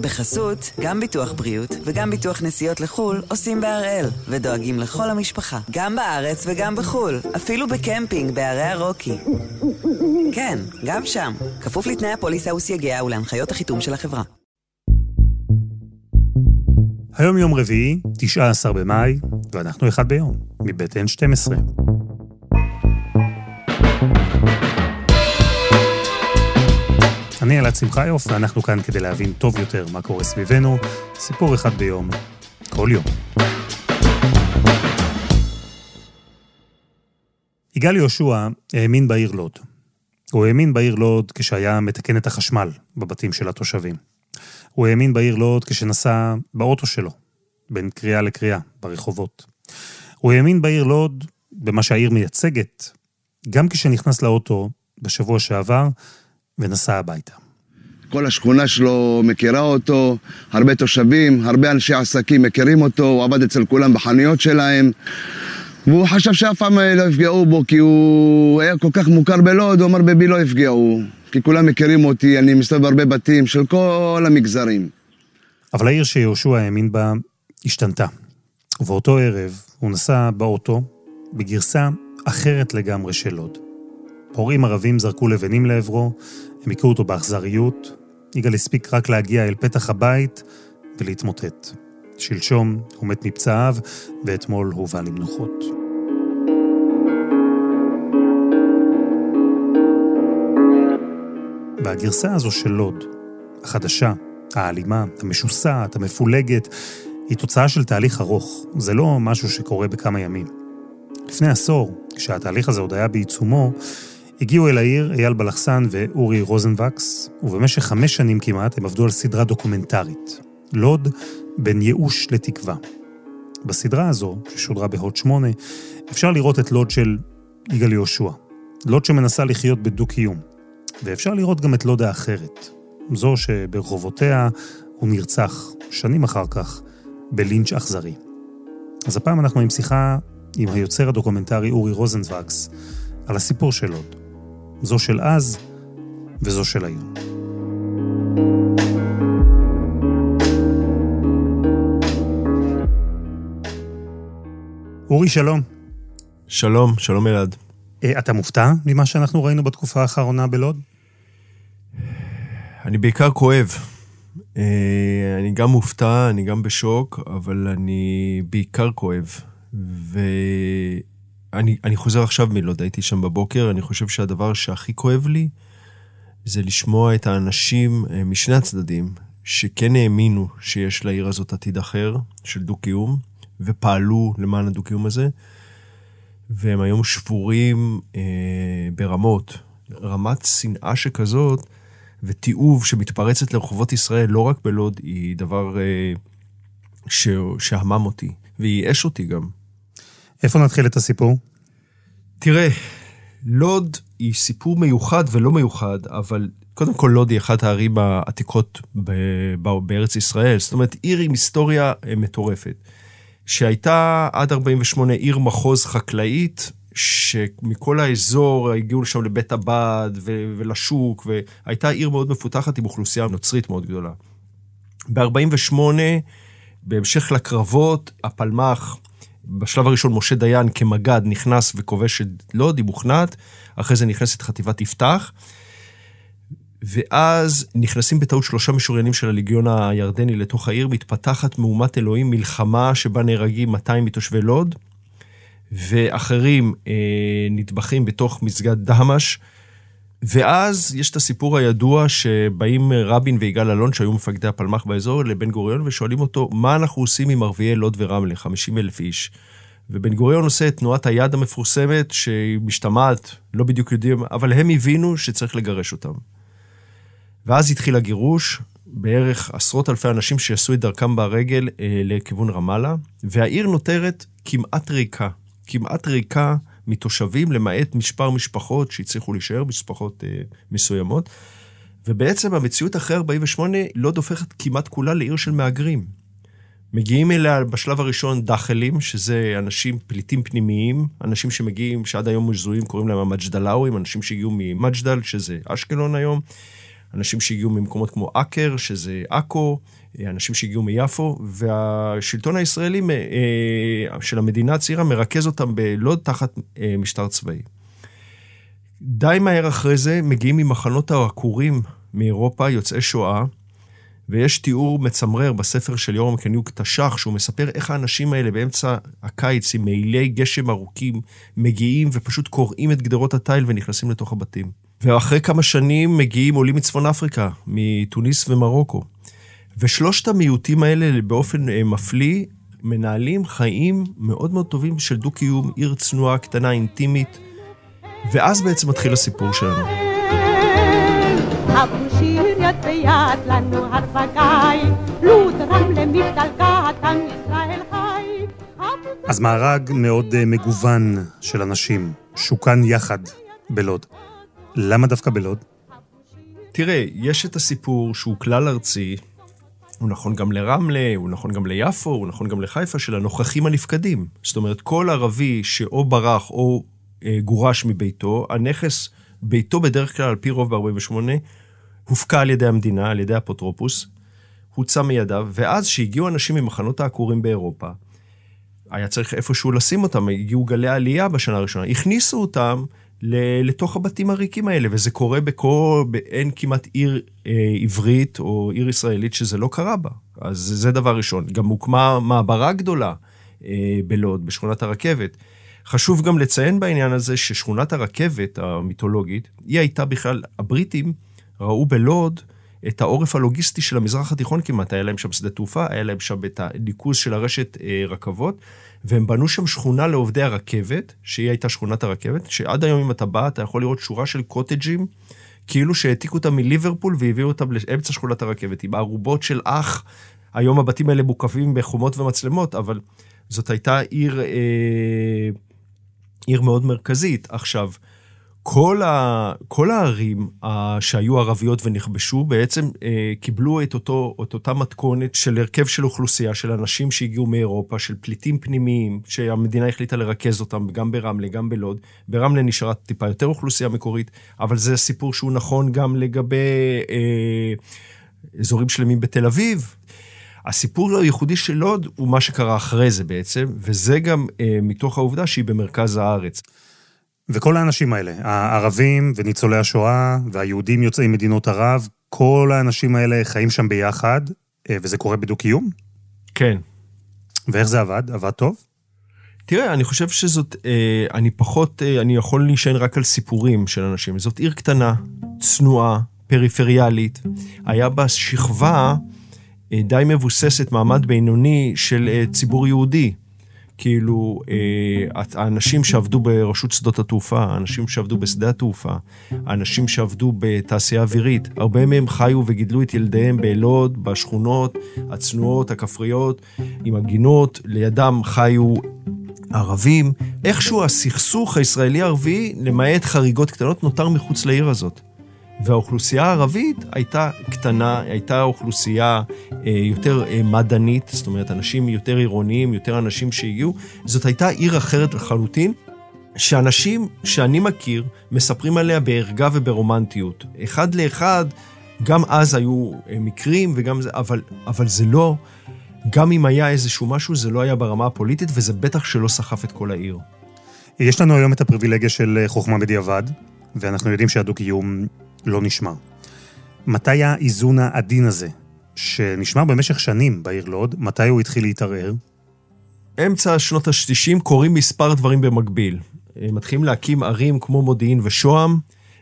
בחסות, גם ביטוח בריאות וגם ביטוח נסיעות לחו"ל עושים בהראל, ודואגים לכל המשפחה, גם בארץ וגם בחו"ל, אפילו בקמפינג בערי הרוקי. כן, גם שם, כפוף לתנאי הפוליסה וסייגיה ולהנחיות החיתום של החברה. היום יום רביעי, 19 במאי, ואנחנו אחד ביום, מבית N12. אני אלעד שמחיוף, ואנחנו כאן כדי להבין טוב יותר מה קורה סביבנו, סיפור אחד ביום, כל יום. יגאל יהושע האמין בעיר לוד. הוא האמין בעיר לוד כשהיה מתקן את החשמל בבתים של התושבים. הוא האמין בעיר לוד כשנסע באוטו שלו, בין קריאה לקריאה, ברחובות. הוא האמין בעיר לוד, במה שהעיר מייצגת, גם כשנכנס לאוטו בשבוע שעבר ונסע הביתה. כל השכונה שלו מכירה אותו, הרבה תושבים, הרבה אנשי עסקים מכירים אותו, הוא עבד אצל כולם בחנויות שלהם. והוא חשב שאף פעם לא יפגעו בו, כי הוא היה כל כך מוכר בלוד, הוא אמר בבי לא יפגעו. כי כולם מכירים אותי, אני מסתובב בהרבה בתים של כל המגזרים. אבל העיר שיהושע האמין בה השתנתה. ובאותו ערב הוא נסע באוטו בגרסה אחרת לגמרי של לוד. פורעים ערבים זרקו לבנים לעברו, הם הכו אותו באכזריות. יגאל הספיק רק להגיע אל פתח הבית ולהתמוטט. שלשום הוא מת מפצעיו, ואתמול הובא למנוחות. והגרסה הזו של לוד, החדשה, האלימה, המשוסעת, המפולגת, היא תוצאה של תהליך ארוך. זה לא משהו שקורה בכמה ימים. לפני עשור, כשהתהליך הזה עוד היה בעיצומו, הגיעו אל העיר אייל בלחסן ואורי רוזנבקס, ובמשך חמש שנים כמעט הם עבדו על סדרה דוקומנטרית, לוד בין ייאוש לתקווה. בסדרה הזו, ששודרה בהוט 8, אפשר לראות את לוד של יגאל יהושע. לוד שמנסה לחיות בדו-קיום. ואפשר לראות גם את לוד האחרת. זו שברחובותיה הוא נרצח, שנים אחר כך, בלינץ' אכזרי. אז הפעם אנחנו עם שיחה עם היוצר הדוקומנטרי אורי רוזנבקס על הסיפור של לוד. זו של אז וזו של היום. אורי, שלום. שלום, שלום אלעד. אה, אתה מופתע ממה שאנחנו ראינו בתקופה האחרונה בלוד? אני בעיקר כואב. אה, אני גם מופתע, אני גם בשוק, אבל אני בעיקר כואב. ואני חוזר עכשיו מלוד, הייתי שם בבוקר, אני חושב שהדבר שהכי כואב לי זה לשמוע את האנשים אה, משני הצדדים, שכן האמינו שיש לעיר הזאת עתיד אחר, של דו-קיום, ופעלו למען הדו-קיום הזה, והם היום שבורים אה, ברמות. רמת שנאה שכזאת, ותיעוב שמתפרצת לרחובות ישראל, לא רק בלוד, היא דבר אה, ש... שהמם אותי, וייאש אותי גם. איפה נתחיל את הסיפור? תראה, לוד היא סיפור מיוחד ולא מיוחד, אבל קודם כל לוד היא אחת הערים העתיקות. בארץ ישראל, זאת אומרת, עיר עם היסטוריה אה, מטורפת. שהייתה עד 48 עיר מחוז חקלאית, שמכל האזור הגיעו לשם לבית הבד ו- ולשוק, והייתה עיר מאוד מפותחת עם אוכלוסייה נוצרית מאוד גדולה. ב-48, בהמשך לקרבות, הפלמ"ח, בשלב הראשון משה דיין כמג"ד נכנס וכובש את לוד, היא מוכנעת, אחרי זה נכנסת חטיבת יפתח. ואז נכנסים בטעות שלושה משוריינים של הליגיון הירדני לתוך העיר, מתפתחת מהומת אלוהים, מלחמה שבה נהרגים 200 מתושבי לוד, ואחרים אה, נטבחים בתוך מסגד דהמש. ואז יש את הסיפור הידוע שבאים רבין ויגאל אלון, שהיו מפקדי הפלמ"ח באזור, לבן גוריון ושואלים אותו, מה אנחנו עושים עם ערביי לוד ורמלה, 50 אלף איש? ובן גוריון עושה את תנועת היד המפורסמת, שהיא משתמעת, לא בדיוק יודעים, אבל הם הבינו שצריך לגרש אותם. ואז התחיל הגירוש, בערך עשרות אלפי אנשים שעשו את דרכם ברגל אה, לכיוון רמאללה, והעיר נותרת כמעט ריקה. כמעט ריקה מתושבים, למעט מספר משפחות שהצליחו להישאר, משפחות אה, מסוימות. ובעצם המציאות אחרי 48 לא דופכת כמעט כולה לעיר של מהגרים. מגיעים אליה בשלב הראשון דחלים, שזה אנשים פליטים פנימיים, אנשים שמגיעים, שעד היום מזוהים, קוראים להם המג'דלאווים, אנשים שהגיעו ממג'דל, שזה אשקלון היום. אנשים שהגיעו ממקומות כמו עקר, שזה עכו, אנשים שהגיעו מיפו, והשלטון הישראלי של המדינה הצעירה מרכז אותם בלוד תחת משטר צבאי. די מהר אחרי זה מגיעים ממחנות העקורים מאירופה, יוצאי שואה, ויש תיאור מצמרר בספר של יורם קניוק תש"ח, שהוא מספר איך האנשים האלה באמצע הקיץ עם מעילי גשם ארוכים מגיעים ופשוט קורעים את גדרות התיל ונכנסים לתוך הבתים. ואחרי כמה שנים מגיעים עולים מצפון אפריקה, מתוניס ומרוקו. ושלושת המיעוטים האלה באופן אה, מפליא מנהלים חיים מאוד מאוד טובים של דו-קיום, עיר צנועה, קטנה, אינטימית, ואז בעצם מתחיל הסיפור שלנו. אז מארג מאוד אה, מגוון של אנשים, שוכן יחד בלוד. למה דווקא בלוד? תראה, יש את הסיפור שהוא כלל ארצי, הוא נכון גם לרמלה, הוא נכון גם ליפו, הוא נכון גם לחיפה, של הנוכחים הנפקדים. זאת אומרת, כל ערבי שאו ברח או אה, גורש מביתו, הנכס, ביתו בדרך כלל, על פי רוב ב-48, הופקע על ידי המדינה, על ידי אפוטרופוס, הוצא מידיו, ואז שהגיעו אנשים ממחנות העקורים באירופה, היה צריך איפשהו לשים אותם, הגיעו גלי עלייה בשנה הראשונה, הכניסו אותם לתוך הבתים הריקים האלה, וזה קורה בכל, אין כמעט עיר אה, עברית או עיר ישראלית שזה לא קרה בה. אז זה דבר ראשון. גם הוקמה מעברה גדולה אה, בלוד, בשכונת הרכבת. חשוב גם לציין בעניין הזה ששכונת הרכבת המיתולוגית, היא הייתה בכלל, הבריטים ראו בלוד את העורף הלוגיסטי של המזרח התיכון כמעט, היה להם שם שדה תעופה, היה להם שם את הניקוז של הרשת אה, רכבות, והם בנו שם שכונה לעובדי הרכבת, שהיא הייתה שכונת הרכבת, שעד היום אם אתה בא, אתה יכול לראות שורה של קוטג'ים, כאילו שהעתיקו אותם מליברפול והביאו אותם לאמצע שכונת הרכבת, עם ערובות של אח. היום הבתים האלה מוקפים בחומות ומצלמות, אבל זאת הייתה עיר, אה, עיר מאוד מרכזית. עכשיו, כל, ה, כל הערים ה, שהיו ערביות ונכבשו בעצם אה, קיבלו את, אותו, את אותה מתכונת של הרכב של אוכלוסייה, של אנשים שהגיעו מאירופה, של פליטים פנימיים, שהמדינה החליטה לרכז אותם גם ברמלה, גם בלוד. ברמלה נשארה טיפה יותר אוכלוסייה מקורית, אבל זה סיפור שהוא נכון גם לגבי אה, אזורים שלמים בתל אביב. הסיפור הייחודי של לוד הוא מה שקרה אחרי זה בעצם, וזה גם אה, מתוך העובדה שהיא במרכז הארץ. וכל האנשים האלה, הערבים וניצולי השואה והיהודים יוצאי מדינות ערב, כל האנשים האלה חיים שם ביחד, אה, וזה קורה בדו-קיום? כן. ואיך זה עבד? עבד טוב? תראה, אני חושב שזאת, אה, אני פחות, אה, אני יכול להישען רק על סיפורים של אנשים. זאת עיר קטנה, צנועה, פריפריאלית. היה בה שכבה די מבוססת, מעמד בינוני של ציבור יהודי. כאילו, אה, האנשים שעבדו ברשות שדות התעופה, האנשים שעבדו בשדה התעופה, האנשים שעבדו בתעשייה אווירית, הרבה מהם חיו וגידלו את ילדיהם בלוד, בשכונות הצנועות, הכפריות, עם הגינות, לידם חיו ערבים. איכשהו הסכסוך הישראלי-ערבי, למעט חריגות קטנות, נותר מחוץ לעיר הזאת. והאוכלוסייה הערבית הייתה קטנה, הייתה אוכלוסייה אה, יותר אה, מדענית, זאת אומרת, אנשים יותר עירוניים, יותר אנשים שהגיעו. זאת הייתה עיר אחרת לחלוטין, שאנשים שאני מכיר מספרים עליה בערגה וברומנטיות. אחד לאחד, גם אז היו אה, מקרים וגם זה, אבל, אבל זה לא, גם אם היה איזשהו משהו, זה לא היה ברמה הפוליטית, וזה בטח שלא סחף את כל העיר. יש לנו היום את הפריבילגיה של אה, חוכמה בדיעבד, ואנחנו יודעים שהדו-קיום לא נשמר. מתי האיזון העדין הזה, שנשמר במשך שנים בעיר לוד, מתי הוא התחיל להתערער? אמצע שנות ה-60 קורים מספר דברים במקביל. מתחילים להקים ערים כמו מודיעין ושוהם,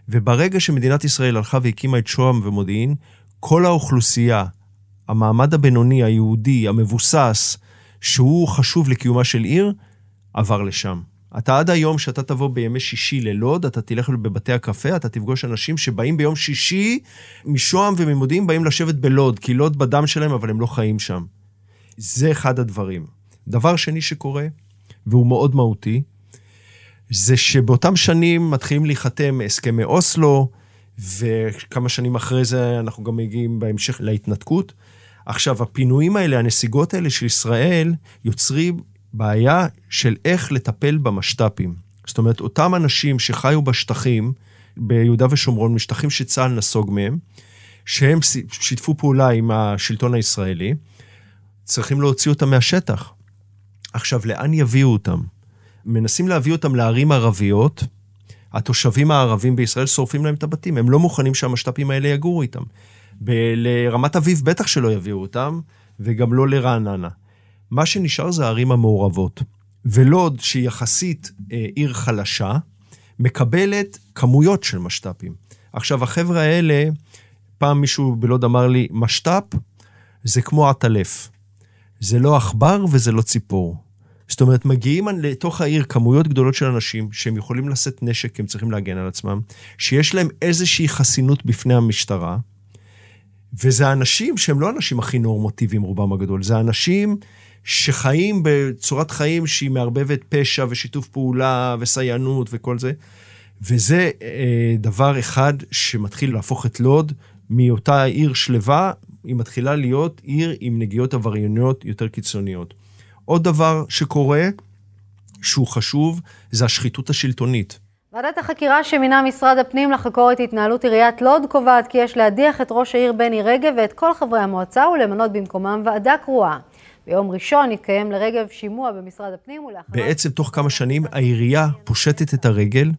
וברגע שמדינת ישראל הלכה והקימה את שוהם ומודיעין, כל האוכלוסייה, המעמד הבינוני, היהודי, המבוסס, שהוא חשוב לקיומה של עיר, עבר לשם. אתה עד היום, שאתה תבוא בימי שישי ללוד, אתה תלך בבתי הקפה, אתה תפגוש אנשים שבאים ביום שישי משוהם וממודיעין, באים לשבת בלוד, כי לוד בדם שלהם, אבל הם לא חיים שם. זה אחד הדברים. דבר שני שקורה, והוא מאוד מהותי, זה שבאותם שנים מתחילים להיחתם הסכמי אוסלו, וכמה שנים אחרי זה אנחנו גם מגיעים בהמשך להתנתקות. עכשיו, הפינויים האלה, הנסיגות האלה של ישראל, יוצרים בעיה של איך לטפל במשת"פים. זאת אומרת, אותם אנשים שחיו בשטחים, ביהודה ושומרון, משטחים שצה"ל נסוג מהם, שהם שיתפו פעולה עם השלטון הישראלי, צריכים להוציא אותם מהשטח. עכשיו, לאן יביאו אותם? מנסים להביא אותם לערים ערביות, התושבים הערבים בישראל שורפים להם את הבתים, הם לא מוכנים שהמשת"פים האלה יגורו איתם. ב- לרמת אביב בטח שלא יביאו אותם, וגם לא לרעננה. מה שנשאר זה הערים המעורבות. ולוד, שהיא יחסית אה, עיר חלשה, מקבלת כמויות של משת"פים. עכשיו, החבר'ה האלה, פעם מישהו בלוד אמר לי, משת"פ זה כמו עטלף. זה לא עכבר וזה לא ציפור. זאת אומרת, מגיעים לתוך העיר כמויות גדולות של אנשים שהם יכולים לשאת נשק, כי הם צריכים להגן על עצמם, שיש להם איזושהי חסינות בפני המשטרה, וזה אנשים שהם לא האנשים הכי נורמטיביים, רובם הגדול, זה אנשים שחיים בצורת חיים שהיא מערבבת פשע ושיתוף פעולה וסייענות וכל זה. וזה אה, דבר אחד שמתחיל להפוך את לוד מאותה עיר שלווה, היא מתחילה להיות עיר עם נגיעות עברייניות יותר קיצוניות. עוד דבר שקורה, שהוא חשוב, זה השחיתות השלטונית. ועדת החקירה שמינה משרד הפנים לחקור את התנהלות עיריית לוד קובעת כי יש להדיח את ראש העיר בני רגב ואת כל חברי המועצה ולמנות במקומם ועדה קרואה. ביום ראשון יתקיים לרגב שימוע במשרד הפנים ולאחר... בעצם תוך כמה שנים העירייה פושטת את הרגל,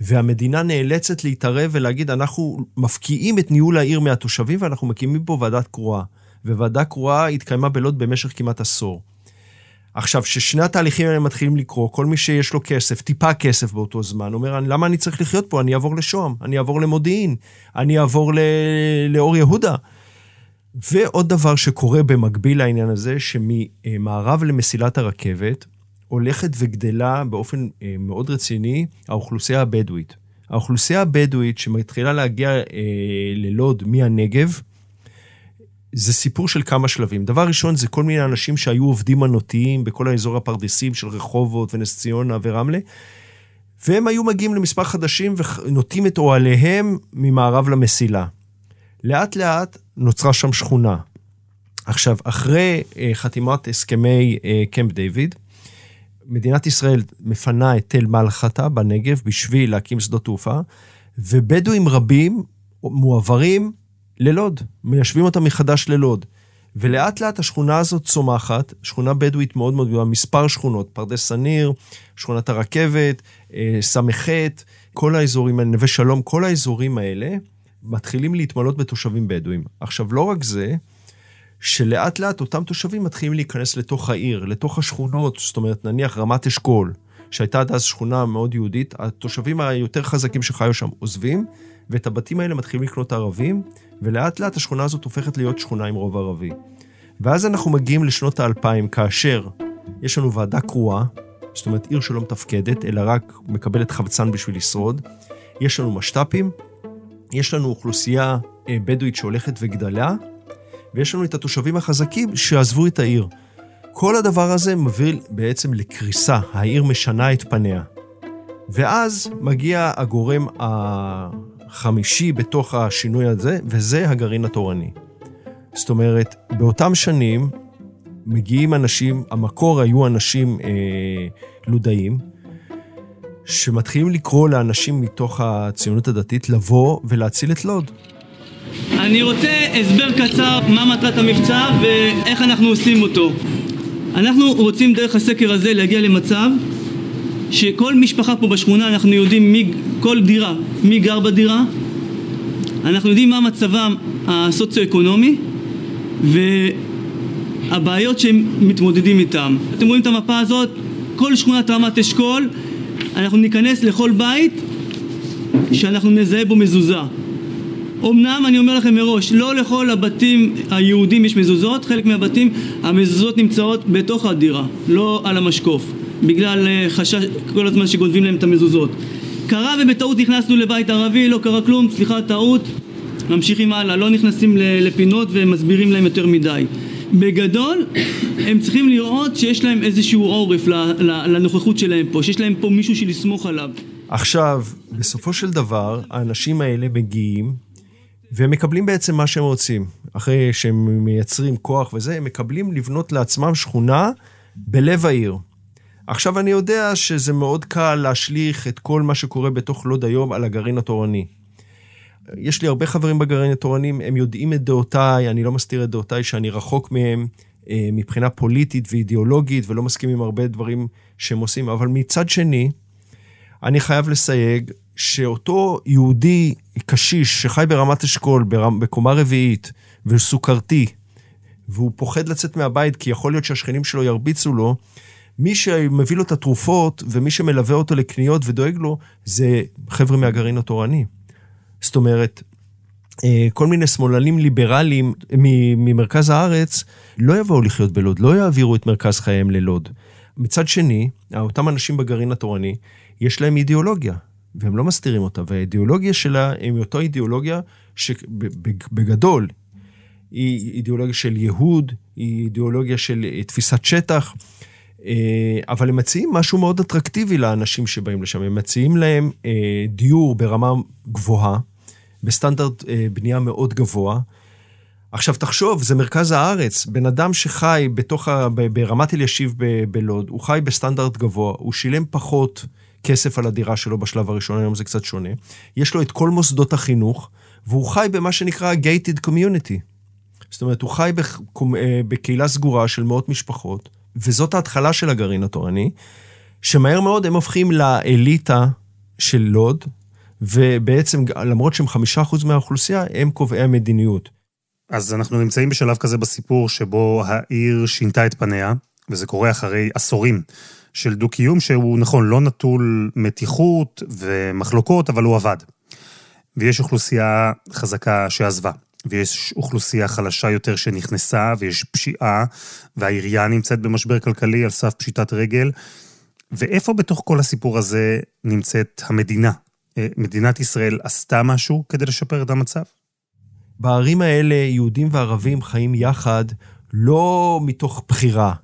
והמדינה נאלצת להתערב ולהגיד, אנחנו מפקיעים את ניהול העיר מהתושבים ואנחנו מקימים פה ועדת קרואה. וועדה קרואה התקיימה בלוד במשך כמעט עשור. עכשיו, כששני התהליכים האלה מתחילים לקרות, כל מי שיש לו כסף, טיפה כסף באותו זמן, אומר, למה אני צריך לחיות פה? אני אעבור לשוהם, אני אעבור למודיעין, אני אעבור. לאור יהודה. ועוד דבר שקורה במקביל לעניין הזה, שממערב למסילת הרכבת, הולכת וגדלה באופן אה, מאוד רציני האוכלוסייה הבדואית. האוכלוסייה הבדואית שמתחילה להגיע אה, ללוד מהנגב, זה סיפור של כמה שלבים. דבר ראשון, זה כל מיני אנשים שהיו עובדים מנותיים בכל האזור הפרדסים של רחובות ונס ציונה ורמלה, והם היו מגיעים למספר חדשים ונוטים את אוהליהם ממערב למסילה. לאט לאט נוצרה שם שכונה. עכשיו, אחרי אה, חתימת הסכמי אה, קמפ דיוויד, מדינת ישראל מפנה את תל מלחתה בנגב בשביל להקים שדות תעופה, ובדואים רבים מועברים ללוד, מיישבים אותם מחדש ללוד. ולאט לאט השכונה הזאת צומחת, שכונה בדואית מאוד מאוד גדולה, מספר שכונות, פרדס סניר, שכונת הרכבת, אה, ס"ח, כל האזורים נווה שלום, כל האזורים האלה מתחילים להתמלות בתושבים בדואים. עכשיו, לא רק זה, שלאט לאט אותם תושבים מתחילים להיכנס לתוך העיר, לתוך השכונות, זאת אומרת, נניח רמת אשכול, שהייתה עד אז שכונה מאוד יהודית, התושבים היותר חזקים שחיו שם עוזבים, ואת הבתים האלה מתחילים לקנות ערבים, ולאט לאט השכונה הזאת הופכת להיות שכונה עם רוב ערבי. ואז אנחנו מגיעים לשנות האלפיים, כאשר יש לנו ועדה קרואה, זאת אומרת עיר שלא מתפקדת, אלא רק מקבלת חבצן בשביל לשרוד. יש לנו משת"פים, יש לנו אוכלוסייה אה, בדואית שהולכת וגדלה, ויש לנו את התושבים החזקים שעזבו את העיר. כל הדבר הזה מביא בעצם לקריסה, העיר משנה את פניה. ואז מגיע הגורם החמישי בתוך השינוי הזה, וזה הגרעין התורני. זאת אומרת, באותם שנים מגיעים אנשים, המקור היו אנשים אה, לודאים, שמתחילים לקרוא לאנשים מתוך הציונות הדתית לבוא ולהציל את לוד. אני רוצה הסבר קצר מה מטרת המבצע ואיך אנחנו עושים אותו. אנחנו רוצים דרך הסקר הזה להגיע למצב שכל משפחה פה בשכונה אנחנו יודעים מי, כל דירה, מי גר בדירה, אנחנו יודעים מה מצבם הסוציו-אקונומי והבעיות שהם מתמודדים איתם. אתם רואים את המפה הזאת, כל שכונת רמת אשכול, אנחנו ניכנס לכל בית שאנחנו נזהה בו מזוזה. אמנם אני אומר לכם מראש, לא לכל הבתים היהודים יש מזוזות, חלק מהבתים המזוזות נמצאות בתוך הדירה, לא על המשקוף, בגלל אה, חשש כל הזמן שגונבים להם את המזוזות. קרה ובטעות נכנסנו לבית ערבי, לא קרה כלום, סליחה, טעות, ממשיכים הלאה, לא נכנסים לפינות ומסבירים להם יותר מדי. בגדול, הם צריכים לראות שיש להם איזשהו עורף לנוכחות שלהם פה, שיש להם פה מישהו שלסמוך עליו. עכשיו, בסופו של דבר, האנשים האלה מגיעים והם מקבלים בעצם מה שהם רוצים. אחרי שהם מייצרים כוח וזה, הם מקבלים לבנות לעצמם שכונה בלב העיר. עכשיו, אני יודע שזה מאוד קל להשליך את כל מה שקורה בתוך לוד היום על הגרעין התורני. יש לי הרבה חברים בגרעין התורני, הם יודעים את דעותיי, אני לא מסתיר את דעותיי, שאני רחוק מהם אה, מבחינה פוליטית ואידיאולוגית, ולא מסכים עם הרבה דברים שהם עושים, אבל מצד שני, אני חייב לסייג שאותו יהודי קשיש שחי ברמת אשכול, בקומה רביעית, וסוכרתי, והוא פוחד לצאת מהבית כי יכול להיות שהשכנים שלו ירביצו לו, מי שמביא לו את התרופות ומי שמלווה אותו לקניות ודואג לו, זה חבר'ה מהגרעין התורני. זאת אומרת, אה, כל מיני שמאלנים ליברליים ממרכז הארץ לא יבואו לחיות בלוד, לא יעבירו את מרכז חייהם ללוד. מצד שני, אותם אנשים בגרעין התורני, יש להם אידיאולוגיה, והם לא מסתירים אותה, והאידיאולוגיה שלה היא אותה אידיאולוגיה שבגדול היא אידיאולוגיה של יהוד, היא אידיאולוגיה של תפיסת שטח, אה, אבל הם מציעים משהו מאוד אטרקטיבי לאנשים שבאים לשם. הם מציעים להם אה, דיור ברמה גבוהה, בסטנדרט אה, בנייה מאוד גבוה. עכשיו תחשוב, זה מרכז הארץ, בן אדם שחי בתוך ה... ברמת אלישיב בלוד, הוא חי בסטנדרט גבוה, הוא שילם פחות כסף על הדירה שלו בשלב הראשון, היום זה קצת שונה. יש לו את כל מוסדות החינוך, והוא חי במה שנקרא gated community. זאת אומרת, הוא חי בקהילה סגורה של מאות משפחות, וזאת ההתחלה של הגרעין התורני, שמהר מאוד הם הופכים לאליטה של לוד, ובעצם, למרות שהם חמישה אחוז מהאוכלוסייה, הם קובעי המדיניות. אז אנחנו נמצאים בשלב כזה בסיפור שבו העיר שינתה את פניה, וזה קורה אחרי עשורים של דו-קיום שהוא, נכון, לא נטול מתיחות ומחלוקות, אבל הוא עבד. ויש אוכלוסייה חזקה שעזבה. ויש אוכלוסייה חלשה יותר שנכנסה, ויש פשיעה, והעירייה נמצאת במשבר כלכלי על סף פשיטת רגל. ואיפה בתוך כל הסיפור הזה נמצאת המדינה? אה, מדינת ישראל עשתה משהו כדי לשפר את המצב? בערים האלה יהודים וערבים חיים יחד לא מתוך בחירה,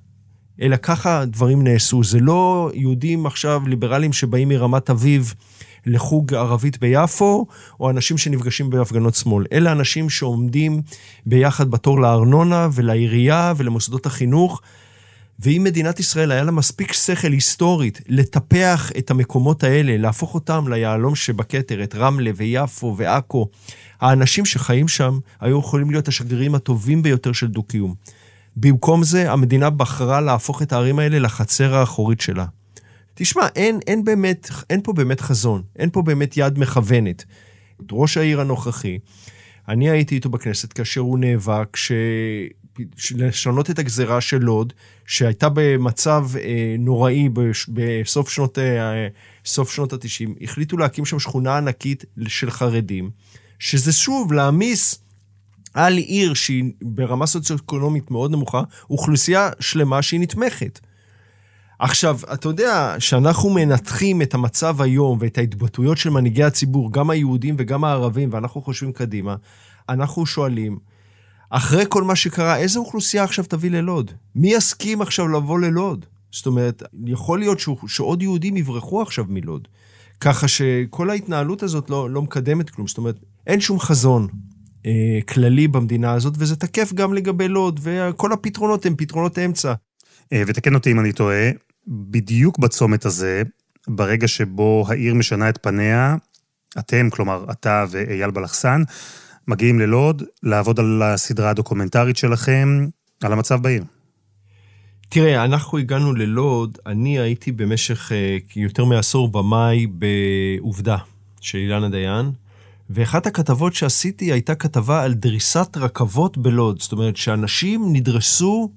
אלא ככה דברים נעשו. זה לא יהודים עכשיו ליברלים שבאים מרמת אביב לחוג ערבית ביפו, או אנשים שנפגשים בהפגנות שמאל. אלה אנשים שעומדים ביחד בתור לארנונה ולעירייה ולמוסדות החינוך. ואם מדינת ישראל היה לה מספיק שכל היסטורית לטפח את המקומות האלה, להפוך אותם ליהלום שבכתר, את רמלה ויפו ועכו, האנשים שחיים שם היו יכולים להיות השגרירים הטובים ביותר של דו-קיום. במקום זה, המדינה בחרה להפוך את הערים האלה לחצר האחורית שלה. תשמע, אין, אין באמת, אין פה באמת חזון, אין פה באמת יד מכוונת. את ראש העיר הנוכחי, אני הייתי איתו בכנסת כאשר הוא נאבק ש... לשנות את הגזרה של לוד, שהייתה במצב אה, נוראי בסוף שנות, אה, שנות ה-90, החליטו להקים שם שכונה ענקית של חרדים, שזה שוב להעמיס על עיר שהיא ברמה סוציו-אקונומית מאוד נמוכה, אוכלוסייה שלמה שהיא נתמכת. עכשיו, אתה יודע, שאנחנו מנתחים את המצב היום ואת ההתבטאויות של מנהיגי הציבור, גם היהודים וגם הערבים, ואנחנו חושבים קדימה, אנחנו שואלים, אחרי כל מה שקרה, איזה אוכלוסייה עכשיו תביא ללוד? מי יסכים עכשיו לבוא ללוד? זאת אומרת, יכול להיות ש... שעוד יהודים יברחו עכשיו מלוד. ככה שכל ההתנהלות הזאת לא, לא מקדמת כלום. זאת אומרת, אין שום חזון אה, כללי במדינה הזאת, וזה תקף גם לגבי לוד, וכל הפתרונות הם פתרונות אמצע. אה, ותקן אותי אם אני טועה, בדיוק בצומת הזה, ברגע שבו העיר משנה את פניה, אתם, כלומר, אתה ואייל בלחסן, מגיעים ללוד לעבוד על הסדרה הדוקומנטרית שלכם, על המצב בעיר. תראה, אנחנו הגענו ללוד, אני הייתי במשך uh, יותר מעשור במאי בעובדה של אילנה דיין, ואחת הכתבות שעשיתי הייתה כתבה על דריסת רכבות בלוד. זאת אומרת, שאנשים נדרסו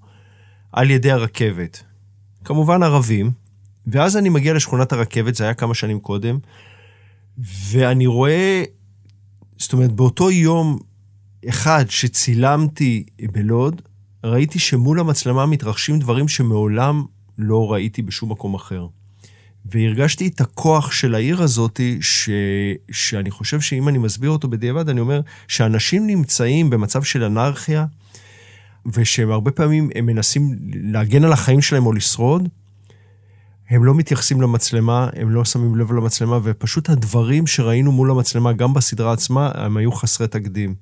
על ידי הרכבת. כמובן ערבים, ואז אני מגיע לשכונת הרכבת, זה היה כמה שנים קודם, ואני רואה, זאת אומרת, באותו יום אחד שצילמתי בלוד, ראיתי שמול המצלמה מתרחשים דברים שמעולם לא ראיתי בשום מקום אחר. והרגשתי את הכוח של העיר הזאת, ש... שאני חושב שאם אני מסביר אותו בדיעבד, אני אומר שאנשים נמצאים במצב של אנרכיה, ושהם הרבה פעמים הם מנסים להגן על החיים שלהם או לשרוד, הם לא מתייחסים למצלמה, הם לא שמים לב למצלמה, ופשוט הדברים שראינו מול המצלמה, גם בסדרה עצמה, הם היו חסרי תקדים.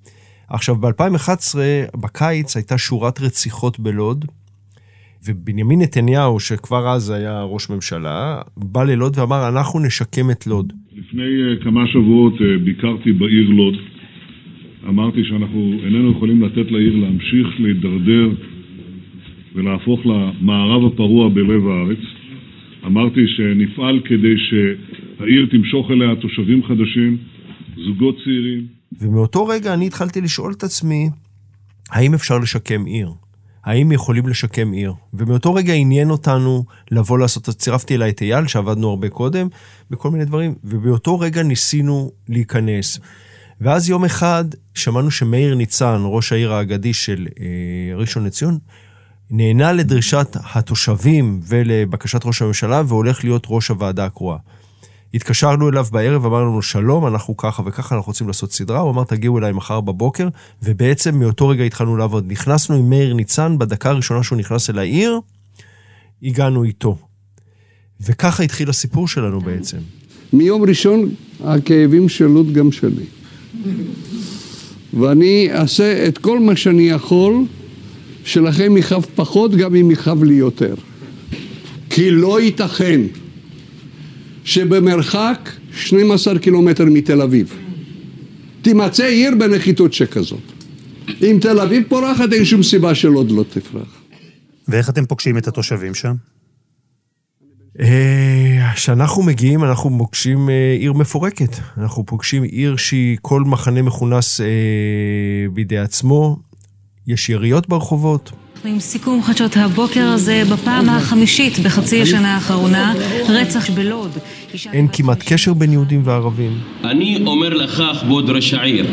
עכשיו, ב-2011, בקיץ, הייתה שורת רציחות בלוד, ובנימין נתניהו, שכבר אז היה ראש ממשלה, בא ללוד ואמר, אנחנו נשקם את לוד. לפני uh, כמה שבועות uh, ביקרתי בעיר לוד. אמרתי שאנחנו איננו יכולים לתת לעיר להמשיך להידרדר ולהפוך למערב הפרוע בלב הארץ. אמרתי שנפעל כדי שהעיר תמשוך אליה תושבים חדשים, זוגות צעירים. ומאותו רגע אני התחלתי לשאול את עצמי, האם אפשר לשקם עיר? האם יכולים לשקם עיר? ומאותו רגע עניין אותנו לבוא לעשות, צירפתי אליי את אייל, שעבדנו הרבה קודם, בכל מיני דברים, ובאותו רגע ניסינו להיכנס. ואז יום אחד שמענו שמאיר ניצן, ראש העיר האגדי של אה, ראשון לציון, נענה לדרישת התושבים ולבקשת ראש הממשלה, והולך להיות ראש הוועדה הקרואה. התקשרנו אליו בערב, אמרנו לנו, שלום, אנחנו ככה וככה, אנחנו רוצים לעשות סדרה. הוא אמר, תגיעו אליי מחר בבוקר, ובעצם מאותו רגע התחלנו לעבוד. נכנסנו עם מאיר ניצן, בדקה הראשונה שהוא נכנס אל העיר, הגענו איתו. וככה התחיל הסיפור שלנו בעצם. מיום ראשון הכאבים של לוד גם שלי. ואני אעשה את כל מה שאני יכול, שלכם יכאב פחות, גם אם יכאב לי יותר. כי לא ייתכן שבמרחק 12 קילומטר מתל אביב תימצא עיר בנחיתות שכזאת. אם תל אביב פורחת, אין שום סיבה שלוד לא תפרח. ואיך אתם פוגשים את התושבים שם? אה, כשאנחנו מגיעים, אנחנו פוגשים אה, עיר מפורקת. אנחנו פוגשים עיר שהיא כל מחנה מכונס אה, בידי עצמו. יש יריות ברחובות. עם סיכום חדשות הבוקר הזה בפעם החמישית בחצי השנה האחרונה, רצח בלוד. אין כמעט קשר בין יהודים וערבים. אני אומר לך, כבוד ראש העיר,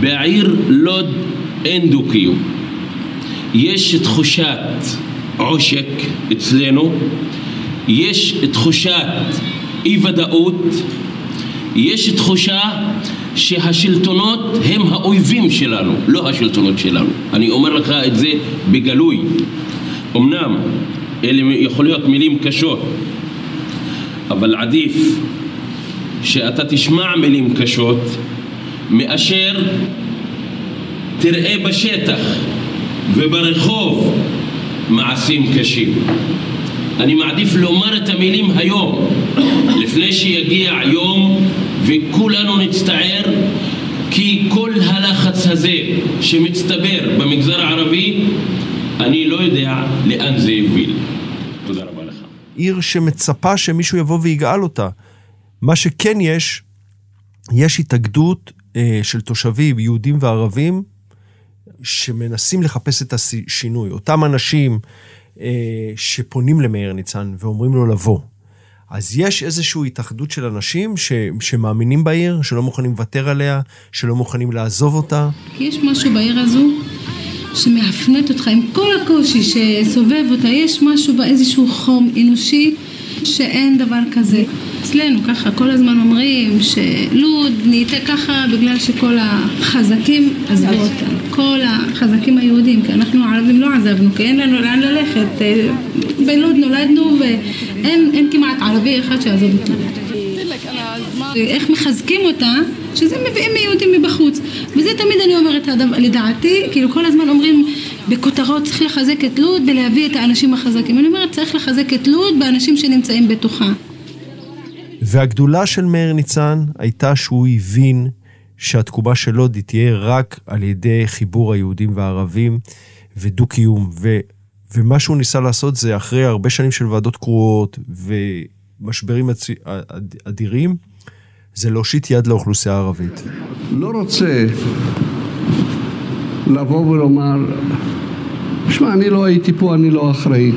בעיר לוד אין דו-קיום. יש תחושת עושק אצלנו, יש תחושת אי-ודאות, יש תחושה שהשלטונות הם האויבים שלנו, לא השלטונות שלנו. אני אומר לך את זה בגלוי. אמנם אלה יכול להיות מילים קשות, אבל עדיף שאתה תשמע מילים קשות מאשר תראה בשטח וברחוב מעשים קשים. אני מעדיף לומר את המילים היום, לפני שיגיע יום וכולנו נצטער, כי כל הלחץ הזה שמצטבר במגזר הערבי, אני לא יודע לאן זה יוביל. תודה רבה לך. עיר שמצפה שמישהו יבוא ויגאל אותה. מה שכן יש, יש התאגדות אה, של תושבים, יהודים וערבים, שמנסים לחפש את השינוי. אותם אנשים שפונים למאיר ניצן ואומרים לו לבוא. אז יש איזושהי התאחדות של אנשים ש, שמאמינים בעיר, שלא מוכנים לוותר עליה, שלא מוכנים לעזוב אותה. יש משהו בעיר הזו שמהפנט אותך עם כל הקושי שסובב אותה, יש משהו באיזשהו חום אנושי שאין דבר כזה. אצלנו ככה כל הזמן אומרים שלוד נהייתה ככה בגלל שכל החזקים עזבו אותנו, כל החזקים היהודים, כי אנחנו הערבים לא עזבנו, כי אין לנו לאן ללכת, אה, בלוד נולדנו ואין כמעט ערבי אחד שעזב אותנו. איך מחזקים אותה, שזה מביאים מיהודים מבחוץ. וזה תמיד אני אומרת, לדעתי, כאילו כל הזמן אומרים בכותרות צריך לחזק את לוד ולהביא את האנשים החזקים. אני אומרת, צריך לחזק את לוד באנשים שנמצאים בתוכה. והגדולה של מאיר ניצן הייתה שהוא הבין שהתקומה של לוד היא תהיה רק על ידי חיבור היהודים והערבים ודו-קיום. ו, ומה שהוא ניסה לעשות זה אחרי הרבה שנים של ועדות קרואות ומשברים אדירים, זה להושיט יד לאוכלוסייה הערבית. לא רוצה לבוא ולומר, שמע, אני לא הייתי פה, אני לא אחראי.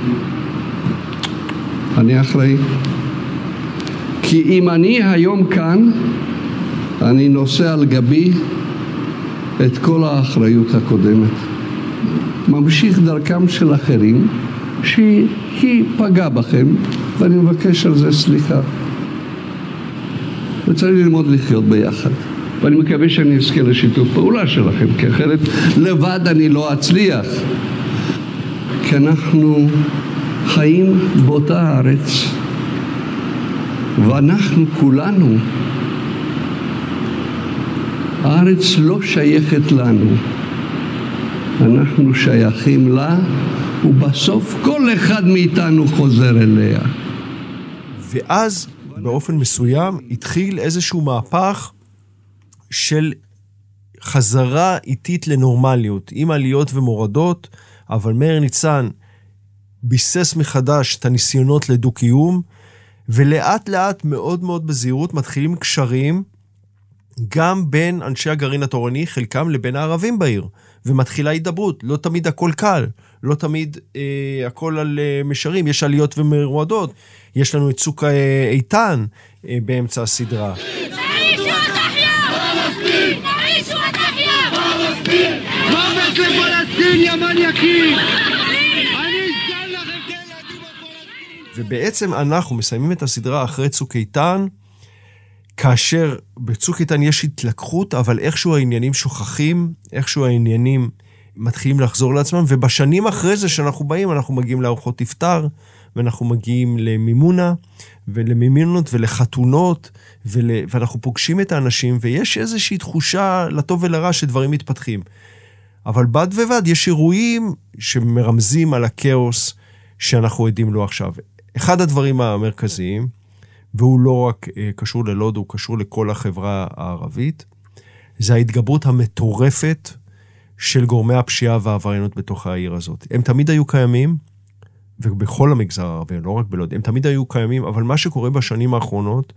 אני אחראי. כי אם אני היום כאן, אני נושא על גבי את כל האחריות הקודמת. ממשיך דרכם של אחרים שהיא פגעה בכם, ואני מבקש על זה סליחה. וצריך ללמוד לחיות ביחד. ואני מקווה שאני אזכה לשיתוף פעולה שלכם, כי אחרת לבד אני לא אצליח. כי אנחנו חיים באותה ארץ, ואנחנו כולנו, הארץ לא שייכת לנו, אנחנו שייכים לה, ובסוף כל אחד מאיתנו חוזר אליה. ואז באופן מסוים התחיל איזשהו מהפך של חזרה איטית לנורמליות, עם עליות ומורדות, אבל מאיר ניצן ביסס מחדש את הניסיונות לדו-קיום, ולאט לאט, מאוד מאוד בזהירות, מתחילים קשרים גם בין אנשי הגרעין התורני, חלקם לבין הערבים בעיר. ומתחילה הידברות, לא תמיד הכל קל, לא תמיד אה, הכל על אה, משרים, יש עליות ומרועדות. יש לנו את צוק אה, איתן אה, באמצע הסדרה. מוות לפלסטין, יא מניאקים! ובעצם אנחנו מסיימים את הסדרה אחרי צוק איתן, כאשר בצוק איתן יש התלקחות, אבל איכשהו העניינים שוכחים, איכשהו העניינים מתחילים לחזור לעצמם, ובשנים אחרי זה שאנחנו באים, אנחנו מגיעים לארוחות iftar, ואנחנו מגיעים למימונה, ולמימונות ולחתונות, ול... ואנחנו פוגשים את האנשים, ויש איזושהי תחושה לטוב ולרע שדברים מתפתחים. אבל בד בבד יש אירועים שמרמזים על הכאוס שאנחנו עדים לו עכשיו. אחד הדברים המרכזיים, והוא לא רק אה, קשור ללוד, הוא קשור לכל החברה הערבית, זה ההתגברות המטורפת של גורמי הפשיעה והעבריינות בתוך העיר הזאת. הם תמיד היו קיימים, ובכל המגזר הערבי, לא רק בלוד, הם תמיד היו קיימים, אבל מה שקורה בשנים האחרונות,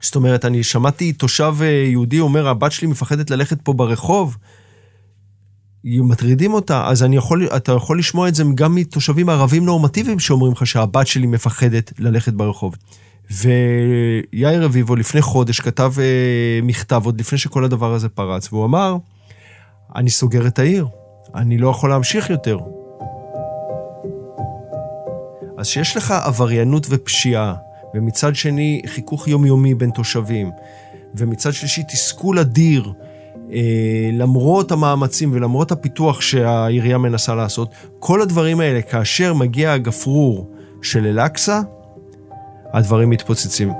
זאת אומרת, אני שמעתי תושב אה, יהודי אומר, הבת שלי מפחדת ללכת פה ברחוב, מטרידים אותה, אז אני יכול, אתה יכול לשמוע את זה גם מתושבים ערבים נורמטיביים שאומרים לך שהבת שלי מפחדת ללכת ברחוב. ויאיר רביבו לפני חודש כתב אה, מכתב עוד לפני שכל הדבר הזה פרץ, והוא אמר, אני סוגר את העיר, אני לא יכול להמשיך יותר. אז שיש לך עבריינות ופשיעה, ומצד שני חיכוך יומיומי בין תושבים, ומצד שלישי תסכול אדיר, למרות המאמצים ולמרות הפיתוח שהעירייה מנסה לעשות, כל הדברים האלה, כאשר מגיע הגפרור של אל-אקצא, הדברים מתפוצצים.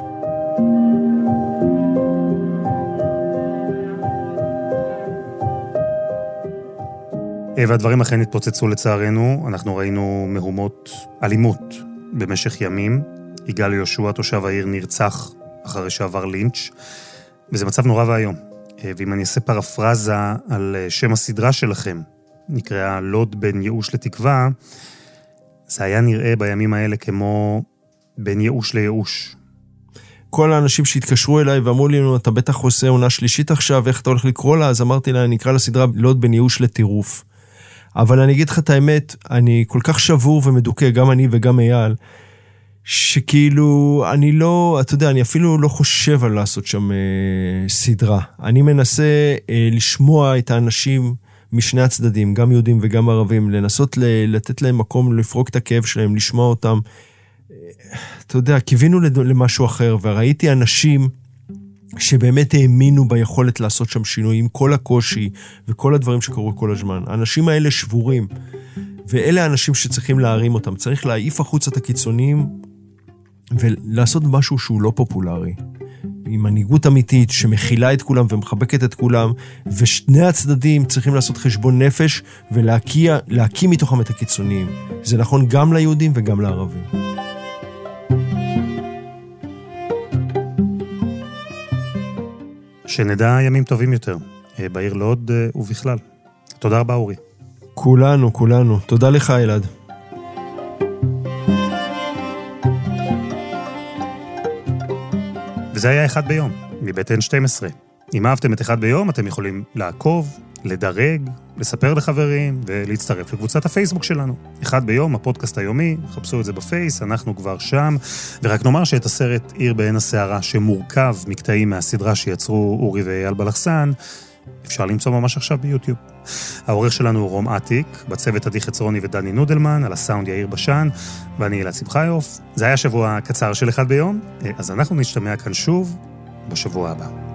והדברים אכן התפוצצו לצערנו, אנחנו ראינו מהומות אלימות במשך ימים. יגאל יהושע, תושב העיר, נרצח אחרי שעבר לינץ', וזה מצב נורא ואיום. ואם אני אעשה פרפרזה על שם הסדרה שלכם, נקראה לוד בין ייאוש לתקווה, זה היה נראה בימים האלה כמו בין ייאוש לייאוש. כל האנשים שהתקשרו אליי ואמרו לי, אתה בטח עושה עונה שלישית עכשיו, איך אתה הולך לקרוא לה? אז אמרתי לה, אני אקרא לסדרה לוד בין ייאוש לטירוף. אבל אני אגיד לך את האמת, אני כל כך שבור ומדוכא, גם אני וגם אייל, שכאילו, אני לא, אתה יודע, אני אפילו לא חושב על לעשות שם אה, סדרה. אני מנסה אה, לשמוע את האנשים משני הצדדים, גם יהודים וגם ערבים, לנסות ל- לתת להם מקום לפרוק את הכאב שלהם, לשמוע אותם. אה, אתה יודע, קיווינו למשהו אחר, וראיתי אנשים שבאמת האמינו ביכולת לעשות שם שינוי עם כל הקושי וכל הדברים שקרו כל הזמן. האנשים האלה שבורים, ואלה האנשים שצריכים להרים אותם. צריך להעיף החוצה את הקיצוניים ולעשות משהו שהוא לא פופולרי. עם מנהיגות אמיתית שמכילה את כולם ומחבקת את כולם, ושני הצדדים צריכים לעשות חשבון נפש ולהקיא מתוכם את הקיצוניים. זה נכון גם ליהודים וגם לערבים. שנדע ימים טובים יותר, אה, בעיר לוד אה, ובכלל. תודה רבה, אורי. כולנו, כולנו. תודה לך, אלעד. וזה היה אחד ביום, מבית N12. אם אהבתם את אחד ביום, אתם יכולים לעקוב, לדרג, לספר לחברים ולהצטרף לקבוצת הפייסבוק שלנו. אחד ביום, הפודקאסט היומי, חפשו את זה בפייס, אנחנו כבר שם. ורק נאמר שאת הסרט עיר בעין הסערה, שמורכב מקטעים מהסדרה שיצרו אורי ואייל בלחסן, אפשר למצוא ממש עכשיו ביוטיוב. העורך שלנו הוא רום אטיק, בצוות עדי חצרוני ודני נודלמן, על הסאונד יאיר בשן, ואני אלעד שמחיוף. זה היה שבוע קצר של אחד ביום, אז אנחנו נשתמע כאן שוב בשבוע הבא.